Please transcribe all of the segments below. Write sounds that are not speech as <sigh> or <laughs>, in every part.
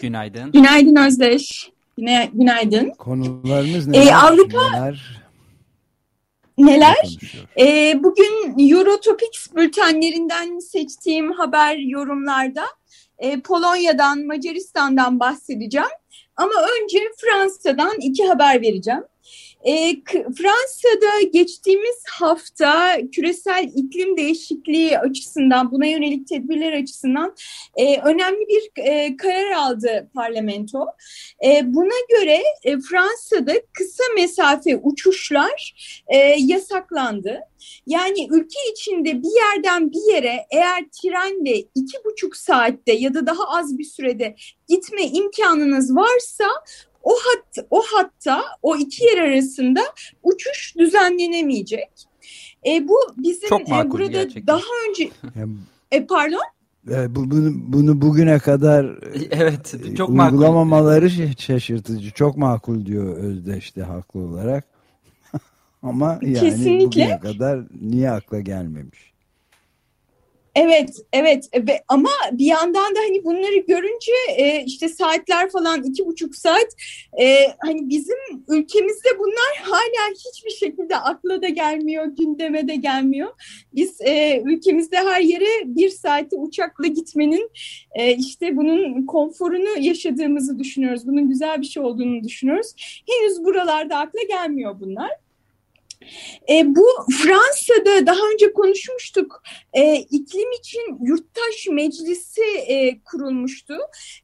Günaydın. Günaydın Özdeş. Güne, günaydın. Konularımız neler? Ee, Avrupa neler? Neler? Ee, bugün Eurotopics bültenlerinden seçtiğim haber yorumlarda e, Polonya'dan, Macaristan'dan bahsedeceğim. Ama önce Fransa'dan iki haber vereceğim. E, Fransa'da geçtiğimiz hafta küresel iklim değişikliği açısından, buna yönelik tedbirler açısından e, önemli bir e, karar aldı parlamento. E, buna göre Fransa'da kısa mesafe uçuşlar yasaklandı. Yani ülke içinde bir yerden bir yere eğer trenle iki buçuk saatte ya da daha az bir sürede gitme imkanınız varsa o hat o hatta o iki yer arasında uçuş düzenlenemeyecek. E, bu bizim Çok e, burada gerçekten. daha önce e, pardon E, bu, bunu, bunu bugüne kadar <laughs> evet e, çok makul. uygulamamaları şa- şaşırtıcı. Çok makul diyor Özdeş de haklı olarak. <laughs> Ama yani Kesinlikle. bugüne kadar niye akla gelmemiş? Evet, evet ve ama bir yandan da hani bunları görünce e, işte saatler falan iki buçuk saat e, hani bizim ülkemizde bunlar hala hiçbir şekilde akla da gelmiyor, gündeme de gelmiyor. Biz e, ülkemizde her yere bir saati uçakla gitmenin e, işte bunun konforunu yaşadığımızı düşünüyoruz. Bunun güzel bir şey olduğunu düşünüyoruz. Henüz buralarda akla gelmiyor bunlar. E, bu Fransa'da daha önce konuşmuştuk. E, iklim için yurttaş meclisi e, kurulmuştu.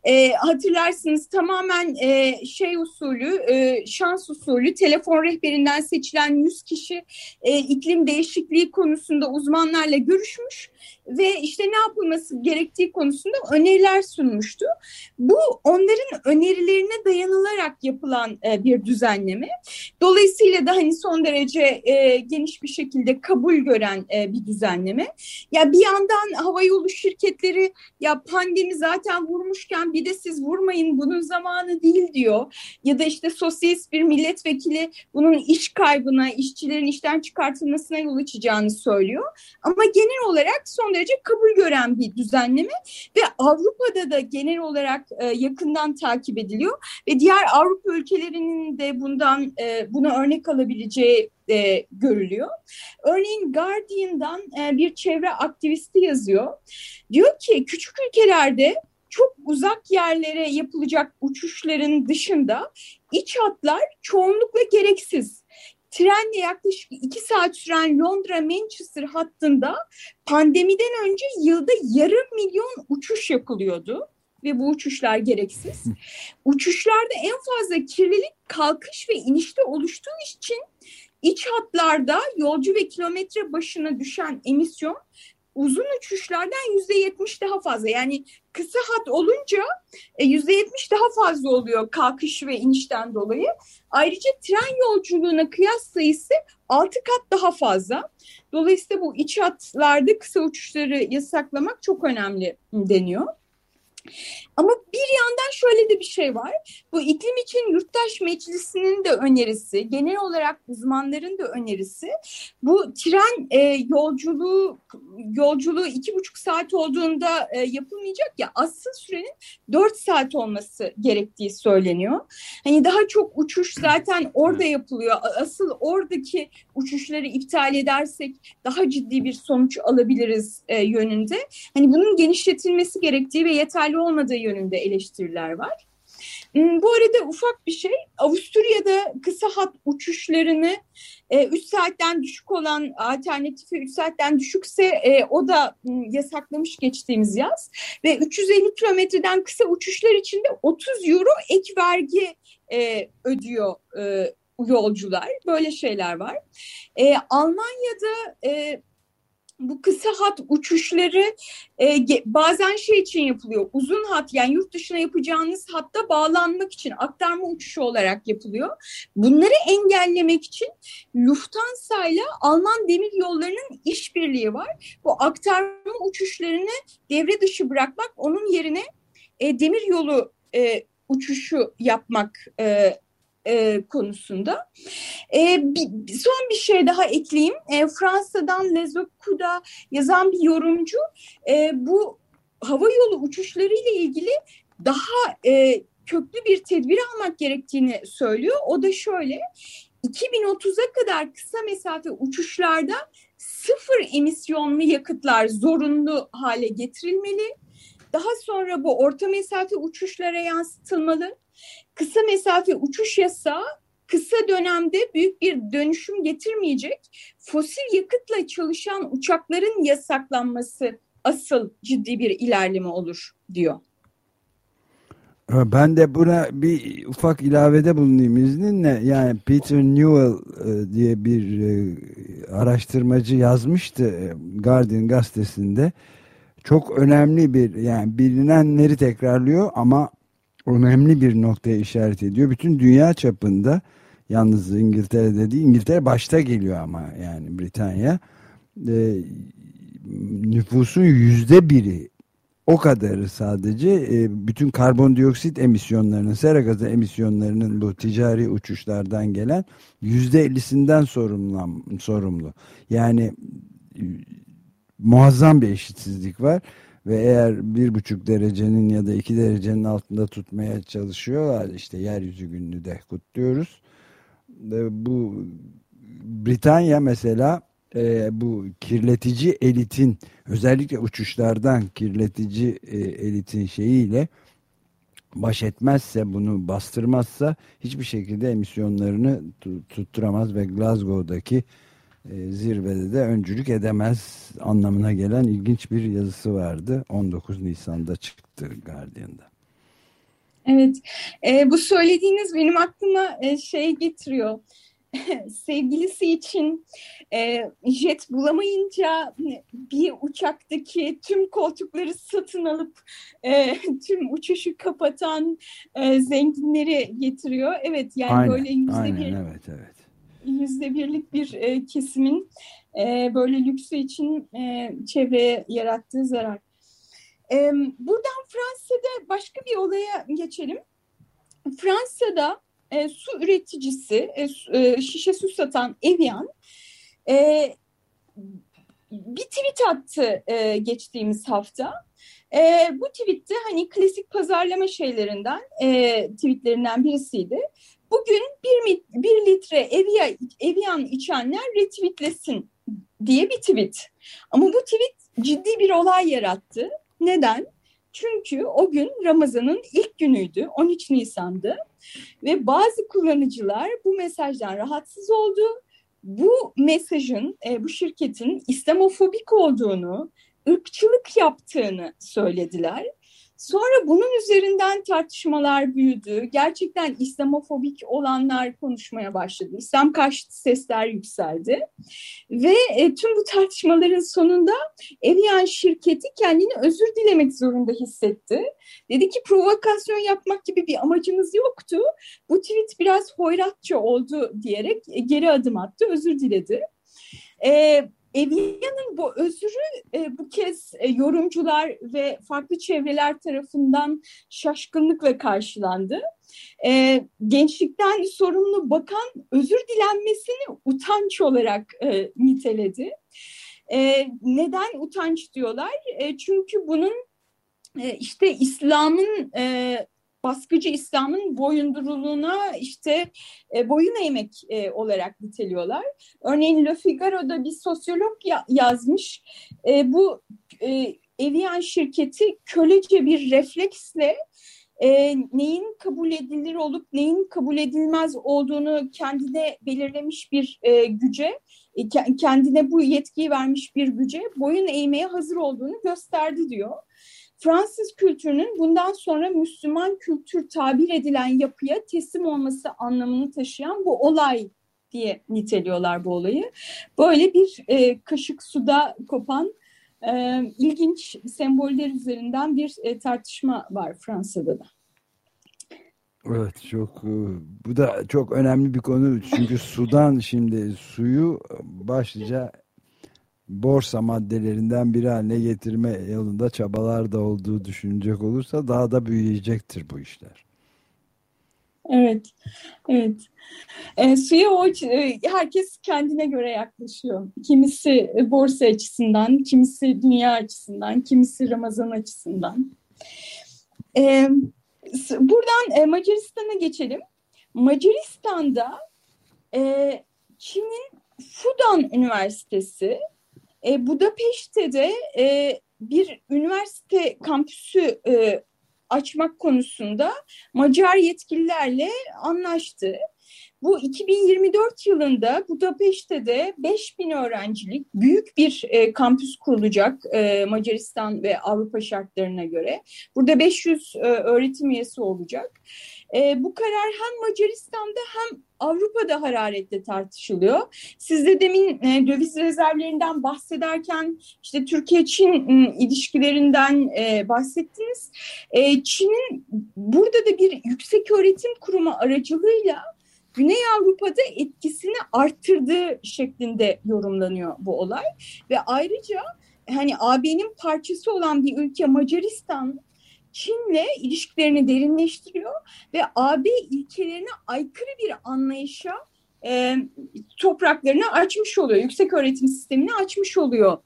E, hatırlarsınız tamamen e, şey usulü, e, şans usulü, telefon rehberinden seçilen 100 kişi e, iklim değişikliği konusunda uzmanlarla görüşmüş ve işte ne yapılması gerektiği konusunda öneriler sunmuştu. Bu onların önerilerine dayanılarak yapılan e, bir düzenleme. Dolayısıyla da hani son derece e, geniş bir şekilde kabul gören e, bir düzenleme. Ya bir yandan havayolu şirketleri ya pandemi zaten vurmuşken bir de siz vurmayın bunun zamanı değil diyor. Ya da işte sosyalist bir milletvekili bunun iş kaybına, işçilerin işten çıkartılmasına yol açacağını söylüyor. Ama genel olarak son derece kabul gören bir düzenleme ve Avrupa'da da genel olarak e, yakından takip ediliyor ve diğer Avrupa ülkelerinin de bundan e, buna örnek alabileceği e, görülüyor. Örneğin Guardian'dan e, bir çevre aktivisti yazıyor. Diyor ki küçük ülkelerde çok uzak yerlere yapılacak uçuşların dışında iç hatlar çoğunlukla gereksiz. Trenle yaklaşık iki saat süren Londra-Manchester hattında pandemiden önce yılda yarım milyon uçuş yapılıyordu ve bu uçuşlar gereksiz. Uçuşlarda en fazla kirlilik kalkış ve inişte oluştuğu için iç hatlarda yolcu ve kilometre başına düşen emisyon uzun uçuşlardan yüzde yetmiş daha fazla. Yani kısa hat olunca e, yüzde yetmiş daha fazla oluyor kalkış ve inişten dolayı. Ayrıca tren yolculuğuna kıyas sayısı altı kat daha fazla. Dolayısıyla bu iç hatlarda kısa uçuşları yasaklamak çok önemli deniyor. Ama bir yandan şöyle de bir şey var. Bu iklim için Yurttaş Meclisi'nin de önerisi, genel olarak uzmanların da önerisi bu tren e, yolculuğu yolculuğu iki buçuk saat olduğunda e, yapılmayacak ya asıl sürenin dört saat olması gerektiği söyleniyor. Hani daha çok uçuş zaten orada yapılıyor. Asıl oradaki uçuşları iptal edersek daha ciddi bir sonuç alabiliriz e, yönünde. Hani bunun genişletilmesi gerektiği ve yeterli olmadığı yönünde eleştiriler var. Hmm, bu arada ufak bir şey, Avusturya'da kısa hat uçuşlarını 3 e, saatten düşük olan alternatifi 3 saatten düşükse e, o da hmm, yasaklamış geçtiğimiz yaz. Ve 350 kilometreden kısa uçuşlar için de 30 euro ek vergi e, ödüyor yolcular. Böyle şeyler var. Almanya'da bu kısa hat uçuşları e, bazen şey için yapılıyor. Uzun hat yani yurt dışına yapacağınız hatta bağlanmak için aktarma uçuşu olarak yapılıyor. Bunları engellemek için Lufthansa ile Alman demir yollarının işbirliği var. Bu aktarma uçuşlarını devre dışı bırakmak onun yerine e, demir yolu e, uçuşu yapmak e, e, konusunda. E, bir, son bir şey daha ekleyeyim. E, Fransa'dan Les Eco'da yazan bir yorumcu e, bu hava yolu uçuşları ile ilgili daha e, köklü bir tedbir almak gerektiğini söylüyor. O da şöyle 2030'a kadar kısa mesafe uçuşlarda sıfır emisyonlu yakıtlar zorunlu hale getirilmeli. Daha sonra bu orta mesafe uçuşlara yansıtılmalı kısa mesafe uçuş yasağı kısa dönemde büyük bir dönüşüm getirmeyecek. Fosil yakıtla çalışan uçakların yasaklanması asıl ciddi bir ilerleme olur diyor. Ben de buna bir ufak ilavede bulunayım izninle. Yani Peter Newell e, diye bir e, araştırmacı yazmıştı e, Guardian gazetesinde. Çok önemli bir yani bilinenleri tekrarlıyor ama önemli bir noktaya işaret ediyor. Bütün dünya çapında yalnız İngiltere'de değil İngiltere başta geliyor ama yani Britanya e, nüfusun yüzde biri o kadarı sadece e, bütün karbondioksit emisyonlarının sera gazı emisyonlarının bu ticari uçuşlardan gelen yüzde ellisinden sorumlu. Yani e, muazzam bir eşitsizlik var ve eğer bir buçuk derecenin ya da iki derecenin altında tutmaya çalışıyorlar işte yeryüzü gününü de kutluyoruz. Bu Britanya mesela e, bu kirletici elitin özellikle uçuşlardan kirletici e, elitin şeyiyle baş etmezse bunu bastırmazsa hiçbir şekilde emisyonlarını tutturamaz ve Glasgow'daki zirvede de öncülük edemez anlamına gelen ilginç bir yazısı vardı. 19 Nisan'da çıktı Guardian'da. Evet, e, bu söylediğiniz benim aklıma e, şey getiriyor. <laughs> Sevgilisi için e, jet bulamayınca bir uçaktaki tüm koltukları satın alıp e, <laughs> tüm uçuşu kapatan e, zenginleri getiriyor. Evet, yani aynen, böyle yüzde bir evet, evet yüzde birlik bir e, kesimin e, böyle lüksü için e, çevreye yarattığı zarar. E, buradan Fransa'da başka bir olaya geçelim. Fransa'da e, su üreticisi, e, e, şişe su satan Evian e, bir tweet attı e, geçtiğimiz hafta. E, bu tweette hani klasik pazarlama şeylerinden, e, tweetlerinden birisiydi. Bugün bir, bir litre Evian, Evian içenler retweetlesin diye bir tweet. Ama bu tweet ciddi bir olay yarattı. Neden? Çünkü o gün Ramazan'ın ilk günüydü, 13 Nisan'dı ve bazı kullanıcılar bu mesajdan rahatsız oldu. Bu mesajın, e, bu şirketin İslamofobik olduğunu, ırkçılık yaptığını söylediler Sonra bunun üzerinden tartışmalar büyüdü. Gerçekten İslamofobik olanlar konuşmaya başladı. İslam karşıtı sesler yükseldi. Ve e, tüm bu tartışmaların sonunda Evian şirketi kendini özür dilemek zorunda hissetti. Dedi ki provokasyon yapmak gibi bir amacımız yoktu. Bu tweet biraz hoyratça oldu diyerek geri adım attı, özür diledi. E, Evia'nın bu özürü e, bu kez e, yorumcular ve farklı çevreler tarafından şaşkınlıkla karşılandı. E, gençlikten sorumlu bakan özür dilenmesini utanç olarak e, niteledi. E, neden utanç diyorlar? E, çünkü bunun e, işte İslam'ın e, baskıcı İslam'ın boyunduruluğuna işte e, boyun eğmek e, olarak niteliyorlar. Örneğin Le Figaro'da bir sosyolog ya, yazmış. E, bu e, Evian şirketi kölece bir refleksle e, neyin kabul edilir olup neyin kabul edilmez olduğunu kendine belirlemiş bir e, güce, e, kendine bu yetkiyi vermiş bir güce boyun eğmeye hazır olduğunu gösterdi diyor. Fransız kültürünün bundan sonra Müslüman kültür tabir edilen yapıya teslim olması anlamını taşıyan bu olay diye niteliyorlar bu olayı. Böyle bir e, kaşık suda kopan e, ilginç semboller üzerinden bir e, tartışma var Fransa'da da. Evet çok e, bu da çok önemli bir konu çünkü sudan şimdi suyu başlıca borsa maddelerinden biri haline getirme yolunda çabalar da olduğu düşünecek olursa daha da büyüyecektir bu işler. Evet, evet. E, suya o e, herkes kendine göre yaklaşıyor. Kimisi borsa açısından, kimisi dünya açısından, kimisi Ramazan açısından. E, buradan e, Macaristan'a geçelim. Macaristan'da e, Çin'in Fudan Üniversitesi e, Budapeşte'de e, bir üniversite kampüsü e, açmak konusunda Macar yetkililerle anlaştı. Bu 2024 yılında Budapeşte'de 5000 öğrencilik büyük bir e, kampüs kurulacak e, Macaristan ve Avrupa şartlarına göre. Burada 500 e, öğretim üyesi olacak. E, bu karar hem Macaristan'da hem Avrupa'da hararetle tartışılıyor. Siz de demin e, döviz rezervlerinden bahsederken işte Türkiye-Çin e, ilişkilerinden e, bahsettiniz. E, Çin'in burada da bir yüksek öğretim kurumu aracılığıyla Güney Avrupa'da etkisini arttırdığı şeklinde yorumlanıyor bu olay. Ve ayrıca hani AB'nin parçası olan bir ülke Macaristan Çin'le ilişkilerini derinleştiriyor ve AB ilkelerine aykırı bir anlayışa e, topraklarını açmış oluyor. Yüksek öğretim sistemini açmış oluyor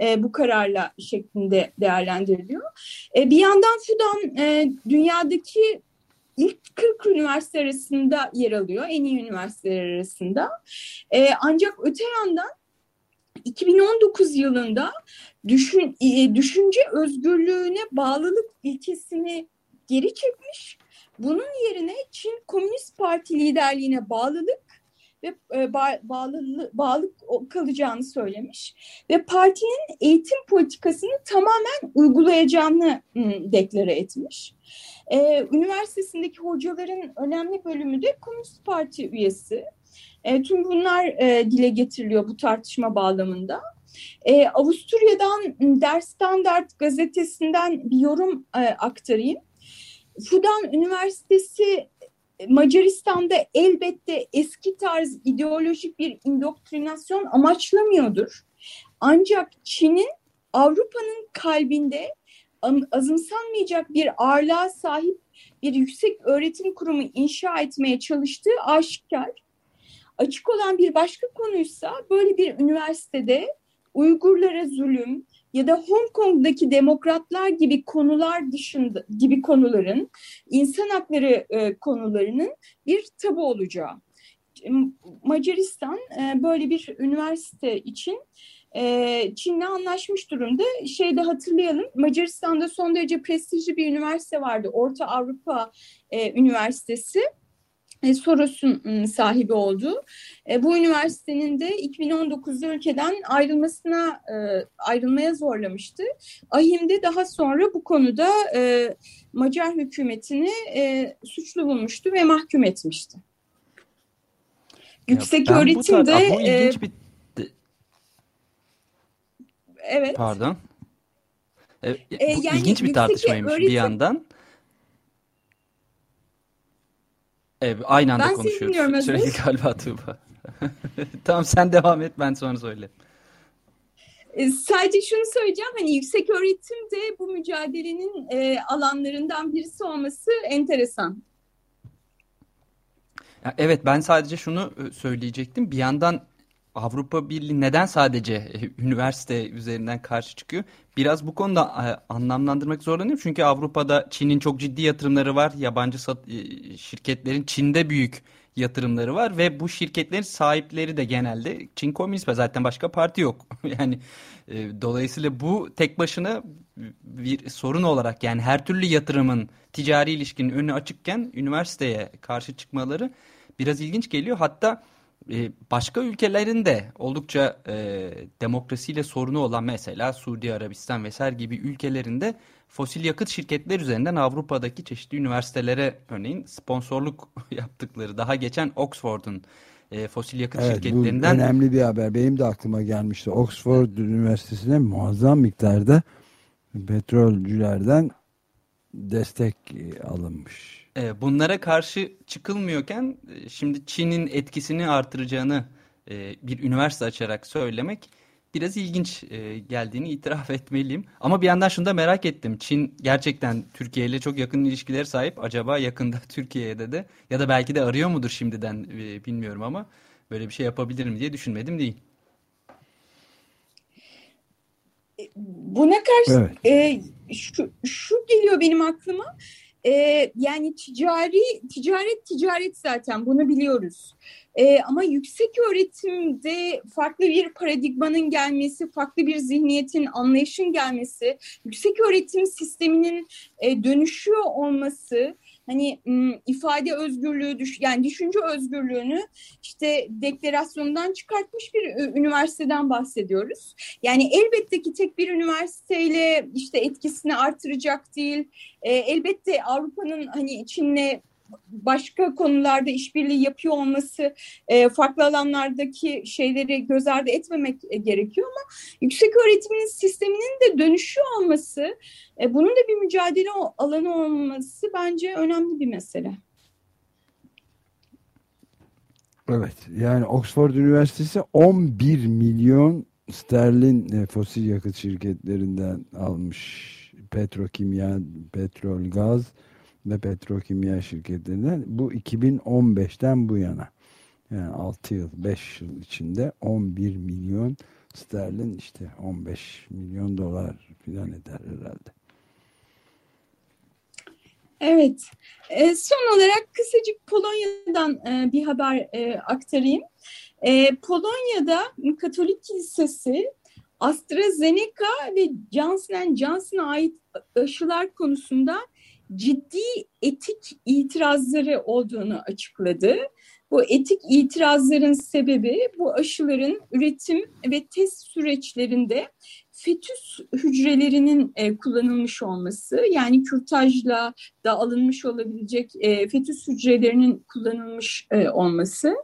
e, bu kararla şeklinde değerlendiriliyor. E, bir yandan Fudan e, dünyadaki ilk 40 üniversite arasında yer alıyor. En iyi üniversiteler arasında. E, ancak öte yandan 2019 yılında düşün, e, düşünce özgürlüğüne bağlılık ilkesini geri çekmiş. Bunun yerine Çin Komünist Parti liderliğine bağlılık ve e, bağlı, bağlı kalacağını söylemiş ve partinin eğitim politikasını tamamen uygulayacağını deklare etmiş. Ee, üniversitesindeki hocaların önemli bölümü de Komünist Parti üyesi. E, tüm bunlar e, dile getiriliyor bu tartışma bağlamında. E, Avusturya'dan Der Standard gazetesinden bir yorum e, aktarayım. Fudan Üniversitesi Macaristan'da elbette eski tarz ideolojik bir indoktrinasyon amaçlamıyordur. Ancak Çin'in Avrupa'nın kalbinde azımsanmayacak bir ağırlığa sahip bir yüksek öğretim kurumu inşa etmeye çalıştığı aşikar. Açık olan bir başka konuysa böyle bir üniversitede Uygurlara zulüm ya da Hong Kong'daki demokratlar gibi konular dışında gibi konuların insan hakları e, konularının bir tabu olacağı. Macaristan e, böyle bir üniversite için e, Çin'le anlaşmış durumda. Şeyde hatırlayalım Macaristan'da son derece prestijli bir üniversite vardı. Orta Avrupa e, Üniversitesi. E, Soros'un ıı, sahibi olduğu. E, bu üniversitenin de 2019'da ülkeden ayrılmasına e, ayrılmaya zorlamıştı. Ahim de daha sonra bu konuda Macar hükümetini suçlu bulmuştu ve mahkum etmişti. Yüksek ya öğretimde... Bu, bu ilginç bir... Evet. Pardon. E, e, yani ilginç bir tartışmaymış öğretim... bir yandan. Evet, aynı anda ben konuşuyoruz. Sürekli <laughs> galiba Tuğba. <laughs> tamam sen devam et ben sonra söyle. E, sadece şunu söyleyeceğim hani yüksek öğretim de bu mücadelenin e, alanlarından birisi olması enteresan. Evet ben sadece şunu e, söyleyecektim. Bir yandan Avrupa Birliği neden sadece e, üniversite üzerinden karşı çıkıyor? Biraz bu konuda e, anlamlandırmak zorlanıyorum. Çünkü Avrupa'da Çin'in çok ciddi yatırımları var. Yabancı şirketlerin Çin'de büyük yatırımları var ve bu şirketlerin sahipleri de genelde Çin Komünist Parti zaten başka parti yok. <laughs> yani e, dolayısıyla bu tek başına bir sorun olarak yani her türlü yatırımın ticari ilişkinin önü açıkken üniversiteye karşı çıkmaları biraz ilginç geliyor. Hatta e, başka ülkelerin de oldukça e, demokrasiyle sorunu olan mesela Suudi Arabistan vesaire gibi ülkelerinde fosil yakıt şirketler üzerinden Avrupa'daki çeşitli üniversitelere örneğin sponsorluk <laughs> yaptıkları daha geçen Oxford'un e, fosil yakıt evet, şirketlerinden. Bu önemli bir haber. Benim de aklıma gelmişti. Oxford Üniversitesi'ne muazzam miktarda petrolcülerden destek alınmış. E, bunlara karşı çıkılmıyorken e, şimdi Çin'in etkisini artıracağını e, bir üniversite açarak söylemek biraz ilginç e, geldiğini itiraf <laughs> etmeliyim. Ama bir yandan şunu da merak ettim. Çin gerçekten Türkiye ile çok yakın ilişkiler sahip. Acaba yakında <laughs> Türkiye'de de ya da belki de arıyor mudur şimdiden e, bilmiyorum ama böyle bir şey yapabilirim diye düşünmedim değil. Buna karşı evet. e, şu, şu geliyor benim aklıma. E, yani ticari ticaret ticaret zaten bunu biliyoruz. E, ama yüksek öğretimde farklı bir paradigmanın gelmesi, farklı bir zihniyetin, anlayışın gelmesi, yüksek öğretim sisteminin e, dönüşüyor olması hani ifade özgürlüğü düş yani düşünce özgürlüğünü işte deklarasyondan çıkartmış bir üniversiteden bahsediyoruz. Yani elbette ki tek bir üniversiteyle işte etkisini artıracak değil. E, elbette Avrupa'nın hani Çin'le başka konularda işbirliği yapıyor olması e, farklı alanlardaki şeyleri göz ardı etmemek e, gerekiyor ama yüksek öğretimin sisteminin de dönüşüyor olması, e, bunun da bir mücadele alanı olması bence önemli bir mesele. Evet yani Oxford Üniversitesi 11 milyon sterlin e, fosil yakıt şirketlerinden almış petrokimya, petrol, gaz ve petrokimya şirketlerinden bu 2015'ten bu yana yani 6 yıl 5 yıl içinde 11 milyon sterlin işte 15 milyon dolar filan eder herhalde. Evet. E, son olarak kısacık Polonya'dan e, bir haber e, aktarayım. E, Polonya'da Katolik Kilisesi AstraZeneca ve Johnson Johnson'a ait aşılar konusunda ciddi etik itirazları olduğunu açıkladı. Bu etik itirazların sebebi bu aşıların üretim ve test süreçlerinde fetüs hücrelerinin e, kullanılmış olması yani kürtajla da alınmış olabilecek e, fetüs hücrelerinin kullanılmış e, olması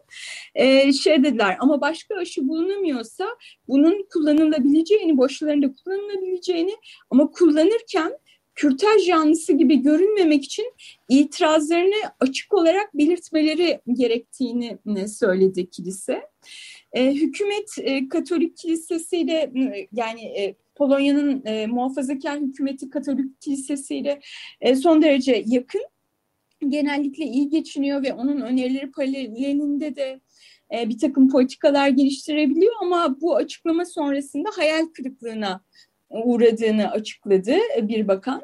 e, şey dediler ama başka aşı bulunamıyorsa bunun kullanılabileceğini bu aşıların da kullanılabileceğini ama kullanırken kürtaj yanlısı gibi görünmemek için itirazlarını açık olarak belirtmeleri gerektiğini söyledi kilise. E, hükümet e, Katolik kilisesiyle yani e, Polonya'nın e, muhafazakar hükümeti Katolik kilisesiyle e, son derece yakın. Genellikle iyi geçiniyor ve onun önerileri paralelinde de e, bir takım politikalar geliştirebiliyor ama bu açıklama sonrasında hayal kırıklığına uğradığını açıkladı bir bakan.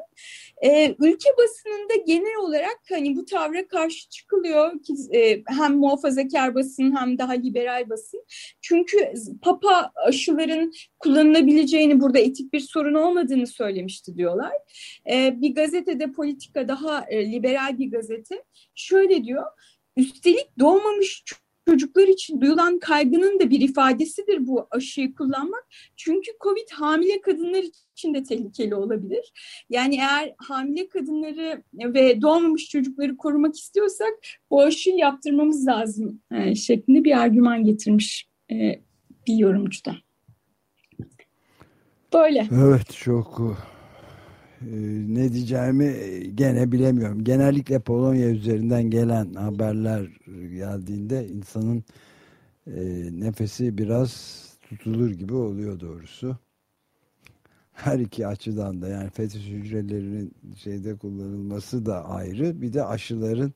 Ee, ülke basınında genel olarak hani bu tavra karşı çıkılıyor ki e, hem muhafazakar basın hem daha liberal basın. Çünkü Papa aşıların kullanılabileceğini burada etik bir sorun olmadığını söylemişti diyorlar. Ee, bir gazetede politika daha e, liberal bir gazete şöyle diyor. Üstelik doğmamış çocuklar için duyulan kaygının da bir ifadesidir bu aşıyı kullanmak. Çünkü COVID hamile kadınlar için de tehlikeli olabilir. Yani eğer hamile kadınları ve doğmamış çocukları korumak istiyorsak bu aşıyı yaptırmamız lazım e, şeklinde bir argüman getirmiş e, bir yorumcu da. Böyle. Evet çok ne diyeceğimi gene bilemiyorum. Genellikle Polonya üzerinden gelen haberler geldiğinde insanın e, nefesi biraz tutulur gibi oluyor doğrusu. Her iki açıdan da yani fetüs hücrelerinin şeyde kullanılması da ayrı. Bir de aşıların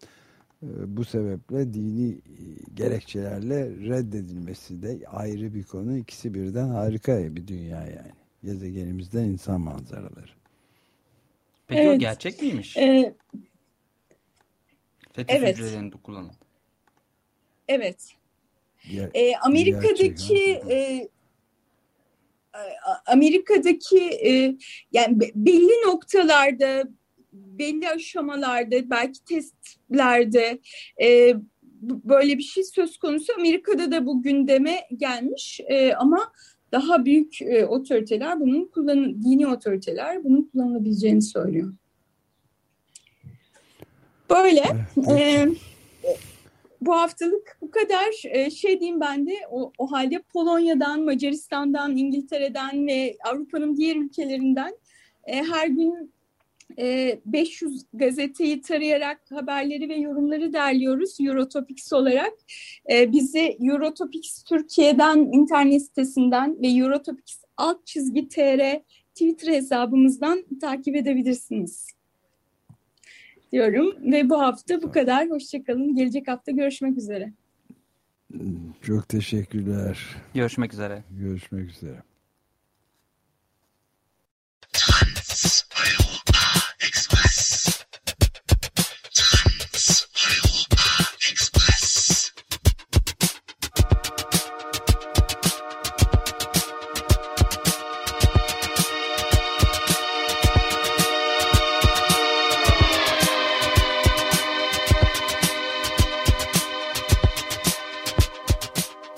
e, bu sebeple dini e, gerekçelerle reddedilmesi de ayrı bir konu. İkisi birden harika bir dünya yani. Gezegenimizden insan manzaraları. Peki evet. o gerçek miymiş? Ee, Fetüs evet. hücrelerinde kullanıldı. Evet. Ger ee, Amerika'daki e, Amerika'daki e, yani belli noktalarda belli aşamalarda belki testlerde e, böyle bir şey söz konusu Amerika'da da bu gündeme gelmiş e, ama daha büyük e, otoriteler bunun kullan dini otoriteler bunun kullanılabileceğini söylüyor. Böyle. e, bu haftalık bu kadar e, şey diyeyim ben de o, o halde Polonya'dan, Macaristan'dan, İngiltere'den ve Avrupa'nın diğer ülkelerinden e, her gün 500 gazeteyi tarayarak haberleri ve yorumları derliyoruz Eurotopics olarak. Bizi Eurotopics Türkiye'den internet sitesinden ve Eurotopics alt çizgi tr Twitter hesabımızdan takip edebilirsiniz diyorum ve bu hafta bu kadar. Hoşçakalın. Gelecek hafta görüşmek üzere. Çok teşekkürler. Görüşmek üzere. Görüşmek üzere.